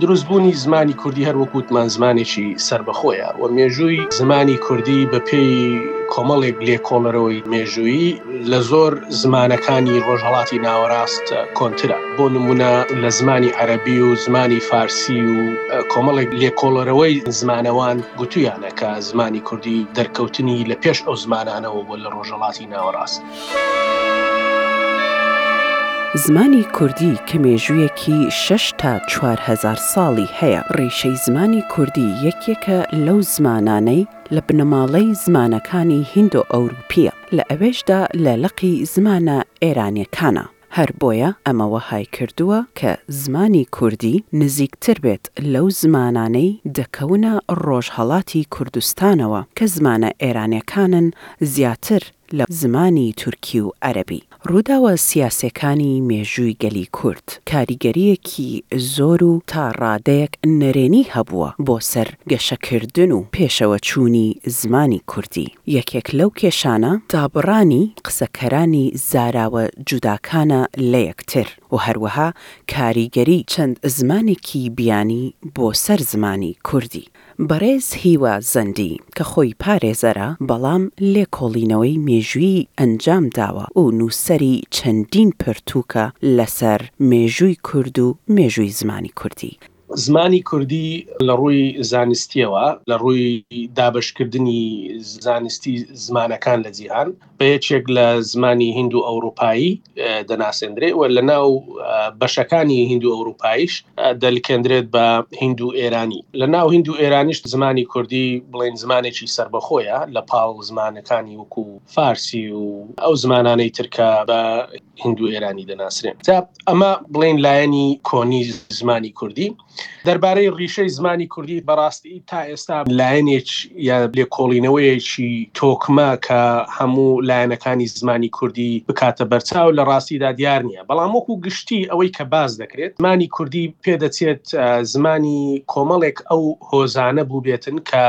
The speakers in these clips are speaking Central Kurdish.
دروستبوونی زمانی کوردی هەر وەک وتمان زمانێکی سربەخۆیە و مێژووی زمانی کوردی بە پێی کۆمەڵێک لێکۆڵەرەوەی مێژوویی لە زۆر زمانەکانی ڕۆژهڵاتی ناوەڕاست کۆنترە. بۆ نمونە لە زمانی عەرەبی و زمانی فارسی و کۆمەڵێک لێکۆڵەرەوەی زمانەوان گوتویانە کە زمانی کوردی دەرکەوتنی لە پێش ئەو زمانانەوە بۆ لە ڕۆژەڵاتی ناوەڕاست. زمانی کوردی کە مێژوویەکی شەش تا چوار هەزار ساڵی هەیە، ڕیشەی زمانی کوردی یەکێکە لەو زمانانەی لە بنەماڵەی زمانەکانی هیندۆئەوروپییە، لە ئەوێشدا لە لقی زمانە ئێرانیەکانە. هەر بۆیە ئەمە وەهای کردووە کە زمانی کوردی نزیکتر بێت لەو زمانانەی دەکەونە ڕۆژهەڵاتی کوردستانەوە کە زمانە ئێرانیەکانن زیاتر لە زمانی تورکی و عەرەبی. ڕووداوە سیاسێکانی مێژووی گەلی کورد کاریگەریەکی زۆر و تا ڕادەیەک نەرێنی هەبووە بۆ سەر گەشەکردن و پێشەوەچوونی زمانی کوردی. یەکێک لەو کێشانە دابڕانی قسەکەرانی زاراوە جوداکانە لە یەکتر و هەروەها کاریگەری چەند زمانێکی بیانی بۆ سەر زمانی کوردی. بەڕێز هیوا زەندی کە خۆی پارێزەرە بەڵام لێکۆڵینەوەی مێژوویی ئەنجام داوە و نووسەری چەندین پەرتووکە لەسەر مێژووی کورد و مێژووی زمانی کوردی، زمانی کوردی لە ڕووی زانستیەوە لە ڕووی دابشکردنی زانستی زمانەکان لە جیهان بە یەکێک لە زمانی هندو ئەوروپایی دەناسێندرێ و لە ناو بەشەکانی هندو ئەوروپایش دەلکێندرێت بە هندو ئێرانی لە ناو هندو ئێرانیشت زمانی کوردی بڵین زمانێکی سربەخۆیە لە پاڵ زمانەکانی وەکو فارسی و ئەو زمانانەی ترکە بە هیندو ئێرانی دەناسرێن جا ئەمە بڵین لایەنی کۆنی زمانی کوردی دەربارەی ڕیشەی زمانی کوردی بەڕاستی تا ئێستا لایەنێک یا لێکۆڵینەوەیەکی تۆکمە کە هەموو لایەنەکانی زمانی کوردی بکاتە بەرچاو لە ڕاستیدا دیار نییە بەڵام وەکو گشتی ئەوەی کە باز دەکرێت زمانی کوردی پێدەچێت زمانی کۆمەڵێک ئەو هۆزانە بووبێتن کە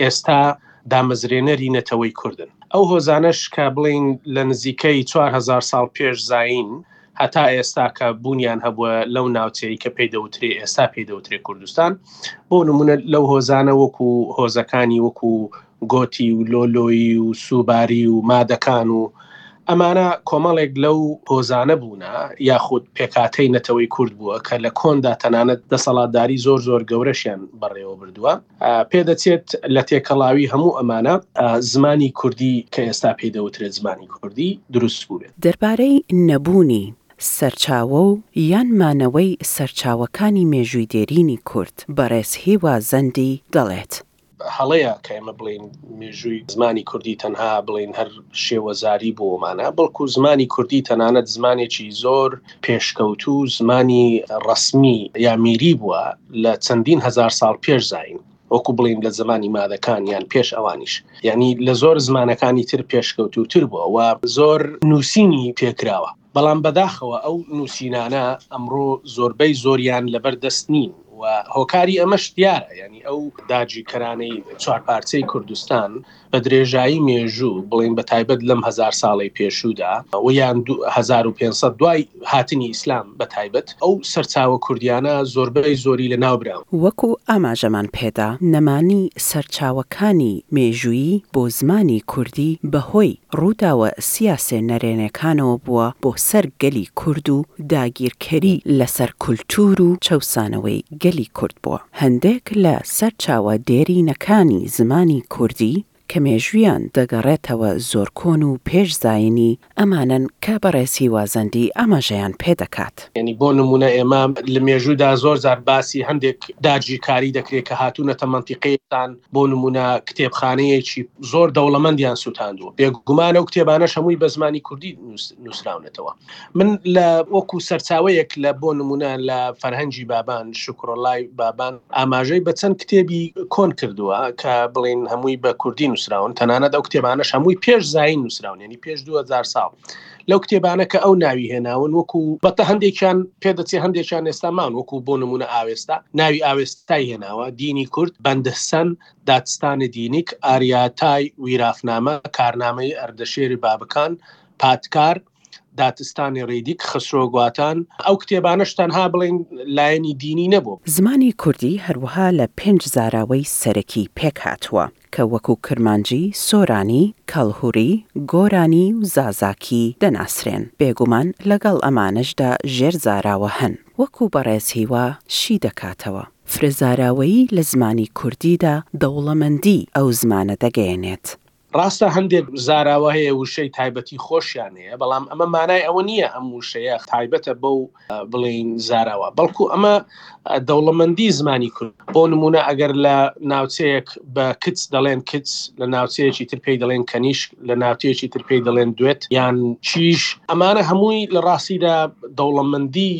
ئێستا دامەزرێنەری نەتەوەی کوردن. ئەو هۆزانەش کە بڵێین لە نزیکەی چوار هەزار ساڵ پێش زایین هەتا ئێستا کە بوونیان هەبووە لەو ناوچەی کە پێی دەوترێ ئێستا پێی دەوترێ کوردستان، بۆ نموونە لەو هۆزانە وەکو هۆزەکانی وەکو گۆتی و لۆلۆیی و سوباری و مادەکان و ئەمانە کۆمەڵێک لەو هۆزانە بوونە یاخود پێکهاتەی نەتەوەی کورد بووە کە لە کۆندا تەنانەت دەسەڵاتداری زۆر زۆر گەورەشیان بەڕێوە بردووە. پێدەچێت لە تێکەڵاوی هەموو ئەمانە زمانی کوردی کە ئێستا پێی دەوترێت زمانی کوردی دروست بووبێت. دەربارەی نەبوونی سەرچاوە و یان مانەوەی سەرچاوەکانی مێژووی دێرینی کورد، بەڕێز هیوا زەندی دەڵێت. هەڵەیە کە ئێمە بڵێین مێژووی زمانی کوردی تەنها بڵێین هەر شێوەزاری بوومانە، بەڵکو زمانی کوردی تەنانەت زمانێکی زۆر پێشکەوتوو و زمانی ڕەسمی یا میری بووە، لە چەندین هەزار ساڵ پێش زایین وەکو بڵین لە زمانی مادەکان یان پێش ئەوانیش یعنی لە زۆر زمانەکانی تر پێشکەوتوتر بووە و زۆر نووسینی پێکراوە بەڵام بەداخەوە ئەو نووسینانە ئەمڕۆ زۆربەی زۆریان لەبەر دەست نین و هۆکاری ئەمەش دیارە ینی ئەو داگیرکەرانەی چوارپارچەی کوردستان بە درێژایی مێژوو بڵین بە تایبەت لەم هزار ساڵی پێشوودا و یان 1500 دوای هاتنی ئیسلام بە تایبەت ئەو سەرچاوە کوردیانە زۆربەی زۆری لە ناوبراون. وەکو ئاماژەمان پێدا نەمانی سەرچاوەکانی مێژوویی بۆ زمانی کوردی بە هۆی ڕووداوە سیاسێ نەرێنێکانەوە بووە بۆ سەر گەلی کورد و داگیرکەری لەسەر کولتوور و چەوسانەوەی گەلی کورد بووە. هەندێک لە سەرچاوە دێرینەکانی زمانی کوردی کە مێژوویان دەگەڕێتەوە زۆر کۆن و پێش زاینی ئەمانەن کە بەڕێز هیوازەندی ئاماژەیان پێ دەکات. یەنی بۆ نموونە ئێمە لە مێژوودا زۆر جار باسی هەندێک داگیرکاری دەکرێ کە هاتوونەتە مەنتیقەیەکتان، بۆ نموونە کتێبخانەیەکی زۆر دەوڵەمەندیان سووتاندووە. بێگومان ئەو کتێبانەش هەمووی بە زمانی کوردی نووسراونەتەوە. من لە وەکو سەرچاوەیەک لە بۆ نمونە لە فەرهەنگی بابان شکرۆلای بابان ئاماژەی بە چەند کتێبی کۆن کردووە کە بڵین هەمووی بە کوردی نووسراون تەنانەت ئەو کتێبانەش هەمووی پێش زین نووسراونێنی پێش 2000 ساڵ لەو کتێبانە کە ئەو ناوی هێناون وەکو بەتە هەندێکیان پێدەچێ هەندێکیان ئێستامان وەکو بۆ نمونە ئاوێستا ناوی ئاوێستای هێناوە دینی کورد بەندەسەن دادستانی دینیک ئاریاتای ویرافنامە کارنامەی ئەردەشێری بابکان پاتکار داتستانی ڕیدیک، خەسرۆ گواتان، ئەو کتێبانەش تەنها بڵێین لایەنی دینی نەبوو. زمانی کوردی هەروەها لە پێنج زاراوەی سەرەکی پێکهاتووە، کە وەکوو کرمانجی، سۆرانی، کەڵهوری، گۆرانی و زازاکی دەناسرێن، بێگومان لەگەڵ ئەمانەشدا ژێرزاراوە هەن، وەکوو بەڕێز هیوا شی دەکاتەوە. فرەزاراوەیی لە زمانی کوردیدا دەوڵەمەندیی ئەو زمانە دەگەیەنێت. ڕاستە هەندێک زاراوە هەیە وشەی تایبەتی خۆشیان هەیە، بەڵام ئەمە مانای ئەوە نییە ئەم وشەیە تایبەتە بەو بڵێین زاراوە، بەڵکو ئەمە دەوڵەمەندی زمانی کورد. بۆ نموونە ئەگەر لە ناوچەیەک بە کچ دەڵێن کچ، لە ناوچەیەکی تر پێی دەڵێن کەنیشک، لە ناوچەیەکی تر پێی دەڵێن دوێت یان چیژ، ئەمانە هەمووی لە ڕاستیدا دەوڵەمەندی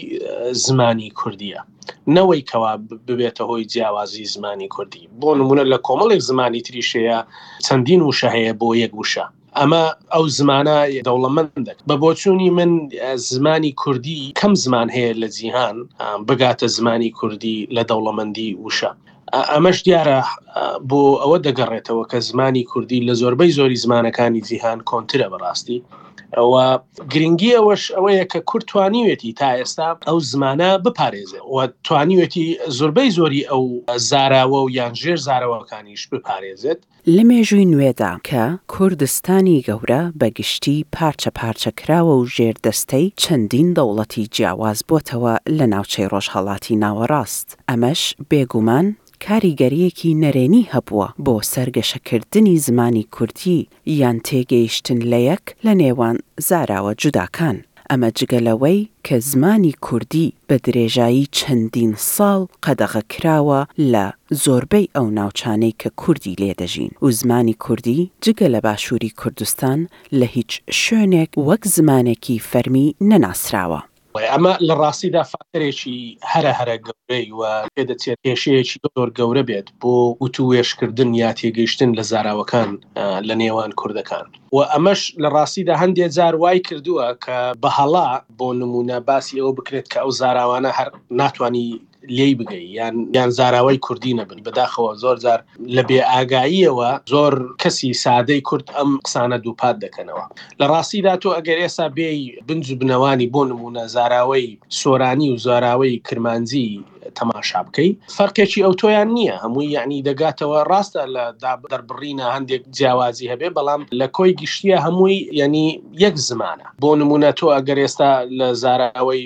زمانی کوردییە، نەوەی کەوا ببێتە هۆی جیاوازی زمانی کوردی. بۆ نمونە لە کۆمەڵێک زمانی تریشەیە چەندین وشە هەیە بۆ یەک وشە ئەمە ئەو زمانە دەوڵەمەند بە بۆچوونی من زمانی کوردی کەم زمان هەیە لە جیهان بگاتە زمانی کوردی لە دەوڵەمەندی وشە ئەمەش دیارە بۆ ئەوە دەگەڕێتەوە کە زمانی کوردی لە زۆربەی زۆری زمانەکانی جیهان کۆنترە بەڕاستی ئەوە گرنگی ئەوەش ئەوەیە کە کورد توانیوێتی تا ئێستا ئەو زمانە بپارێزێ و توانیوێتی زۆربەی زۆری ئەو زاراوە و یان ژێر زارەوەکانیش بپارێزێت لە مێژووی نوێدا کە کوردستانی گەورە بە گشتی پارچە پارچە کراوە و ژێر دەستەی چەندین دەوڵەتی جیاواز بۆتەوە لە ناوچەی ڕۆژهەڵاتی ناوەڕاست ئەمەش بێگومان کاریگەریەکی نەرێنی هەبووە بۆ سەر گەشەکردنی زمانی کوردی یان تێگەیشتن لە یەک لە نێوان زاراوە جوداکان، ئەمە جگە لەوەی کە زمانی کوردی بە درێژایی چەندین ساڵ قەدەغە کراوە لە زۆربەی ئەو ناوچانەی کە کوردی لێ دەژین و زمانی کوردی جگە لە باشووری کوردستان لە هیچ شوێنێک وەک زمانێکی فەرمی نەناسراوە. ئەمە لە ڕاستیدا فاکتەرێکی هەرە هەرە گەورەی و پێدەچێت پێشەیەکی زۆر گەورە بێت بۆ وتو وێشکردن یا تێگەیشتن لە زاراوەکان لە نێوان کوردەکان و ئەمەش لە ڕاستیدا هەندێ جار وای کردووە کە بەهەڵا بۆ نمونە باسی ئەوە بکرێت کە ئەو زاراوانە هەر ناتانی لێی بگەی یان یان زاراوەی کوردی نەبن بەداخەوە زۆر جار لە بێ ئاگاییەوە زۆر کەسی سادەی کورد ئەم قسانە دووپات دەکەنەوە لە ڕاستیدا تۆ ئەگەر ئێسا بێ بنج و بنەوانی بۆ نمونە زاراوەی سۆرانی و زاراوەی کرمانجی تەماشا بکەی فەرقێکی ئەو تۆیان نییە هەمووی یعنی دەگاتەوە ڕاستە لە دابدەربڕینە هەندێک جیاوازی هەبێ بەڵام لە کۆی گشتیە هەمووی یعنی یەک زمانە بۆ نمونە تۆ ئەگەر ئێستا لە زاراوەی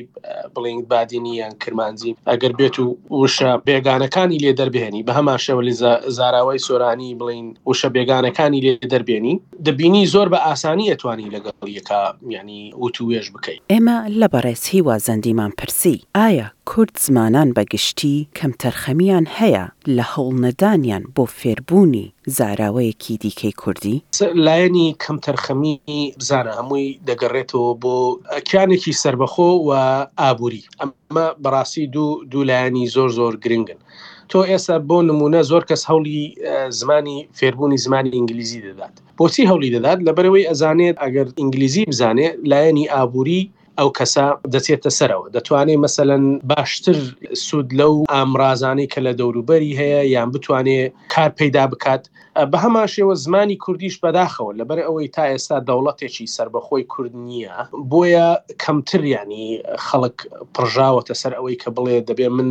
بڵینگ بادینی یان کرمانجی ئەگەر بێت و وشە بێگانەکانی لێ دەربێنی بە هەمان شێوە لە زاراوەی سۆرانی بڵین وشە بێگانەکانی لێ دەربێنی دەبینی زۆر بە ئاسانی ئەتوانی لەگەڵ یەکە ینی وتوێش بکەیت ئێمە لە بەڕێز هیوا زەندیمان پرسی ئایا کورد زمانان بە گشتی کەمتەرخەمییان هەیە لە هەوڵنەدانیان بۆ فێربوونی زاراوەیەکی دیکەی کوردی؟ لایەنی کەمتەرخەمیی زانا هەمووی دەگەڕێتەوە بۆ کیانێکی سەربەخۆ و ئابووری. ئەمە بەڕاستی دوو دوو لایەنی زۆر زۆر گرنگن. تۆ ئێستا بۆ نموونە زۆر کەس هەوڵی زمانی فێربوونی زمانی ئینگلیزی دەدات. بۆچی هەوڵی دەدات؟ لەبەرئەوەی ئەزانێت ئەگەر ئینگلیزی بزانێت لایەنی ئابووری ئەو کەسە دەچێتە سەرەوە دەتوانێت مەسەلەن باشتر سوود لەو ئامرازانەی کە لە دەوروبەری هەیە یان بتوانێ کار پەیدا بکات بە هەمان شێوە زمانی کوردیش بەداخەوە لەبەر ئەوەی تا ئێستا دەوڵەتێکی سربەخۆی کورد نییە بۆیە کەمتریانی خەڵک پڕژاوەتە سەر ئەوەی کە بڵێ دەبێ من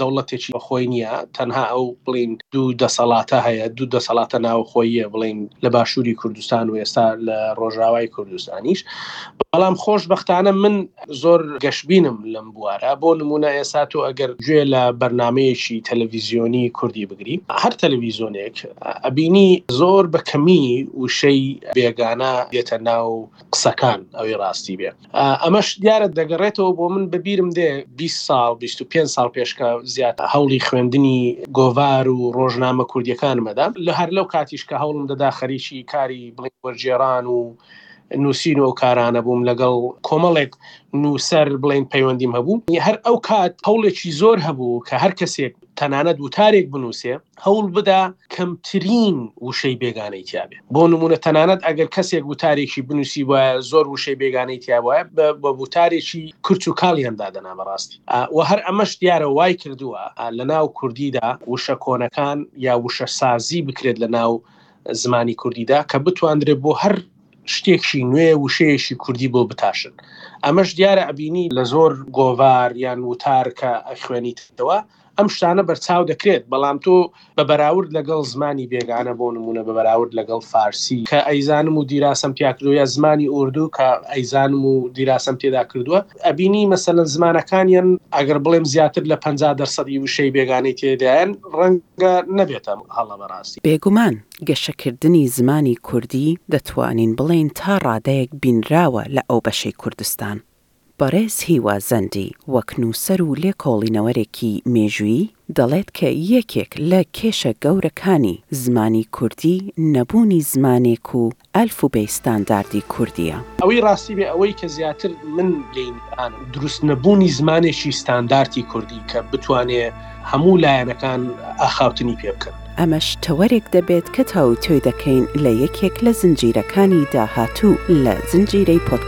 دەوڵەتێکی بەخۆی نییە، تەنها ئەو بڵێین دوو دەسەڵاتە هەیە، دوو دەسەڵاتە ناوخۆییە بڵێین لە باشووری کوردستان و ئێستا لە ڕۆژاوای کوردستانیش. بەڵام خۆشبەختانە من زۆر گەشببینم لەم بوارە بۆ نمونە ئێستا تۆ ئەگەر گوێ لە بەرنمەیەکی تەلەڤیزیۆنی کوردی بگری هەر تەلەڤیزۆنێک ئەبینی زۆر بە کەمی وشەی بێگانە دێتە ناو قسەکان ئەوی ڕاستی بێ. ئەمەش دیارە دەگەڕێتەوە بۆ من بەبیرم دێ 20 ساڵ 25 ساڵ پێشکە زیاد هەوڵی خوێندنی گۆڤار و ڕۆژنامە کوردیەکانمەدا لە هەر لەو کاتیش کە هەوڵم دەدا خەریکی کاری بڵی وەرجێران و نووسین و کارانە بووم لەگەڵ کۆمەڵێک نووسەر بڵین پەیوەندیم هەبوو هەر ئەو کات هەوڵێکی زۆر هەبوو کە هەر کەسێک تەنانەت وتارێک بنووسێ هەوڵ بدا کەمترین وشەی بێگانەی تیاابێ بۆ نمونە تەنانەت ئەگەر کەسێک وتارێکی بنووسی وایە زۆر وشەی بێگانەی تیاوایە بە وتارێکی کورت و کاڵیاندا دەنا بەڕاستی و هەر ئەمەش دیارە وای کردووە لە ناو کوردیدا وشە کۆنەکان یا وشە سازی بکرێت لە ناو زمانی کوردیدا کە بتواندرێت بۆ هەر شتێکی نوێ وشەیەکی کوردی بۆ بتاشن ئەمەش دیارە ئەبینی لە زۆر گۆڤار یان وتار کە ئەخوێنیتەوە ئەم شتانە بەرچاو دەکرێت بەڵام تۆ بە بەراورد لەگەڵ زمانی بێگانە بۆ نمونە بە بەراورد لەگەڵ فارسی کە ئەیزانم و دیراسەم پیاکرۆ یا زمانی ئوردو کە ئەیزانم و دیراسەم تێدا کردووە ئەبینی مەسەن زمانەکانیان ئەگەر بڵێم زیاتر لە پ دەرسەدی وشەی بێگانەی تێدایەن ڕەنگە نەبێتە هەڵە بەڕاستی بێگومان گەشەکردنی زمانی کوردی دەتوانین بڵێین تا ڕادەیەک بینراوە لە ئەو بەشەی کوردستان. بەڕێز هیوا زەندی وەک نووسەر و لێکۆڵینەوەرێکی مێژوویی دەڵێت کە یەکێک لە کێشە گەورەکانی زمانی کوردی نەبوونی زمانێک و ئەلفوبێی ستانداردی کوردییە. ئەوەی ڕاستی بێ ئەوەی کە زیاتر من لێی نیگەرانم دروست نەبوونی زمانێکی ستاندارتی کوردی کە بتوانێ هەموو لایەنەکان ئاخاوتنی پێ بکەن. ئەمەش تەوەرێک دەبێت کە تاوتوێ دەکەین لە یەکێک لە زنجیرەکانی داهاتوو لە زنجیرەی پۆدکاستەکاندا.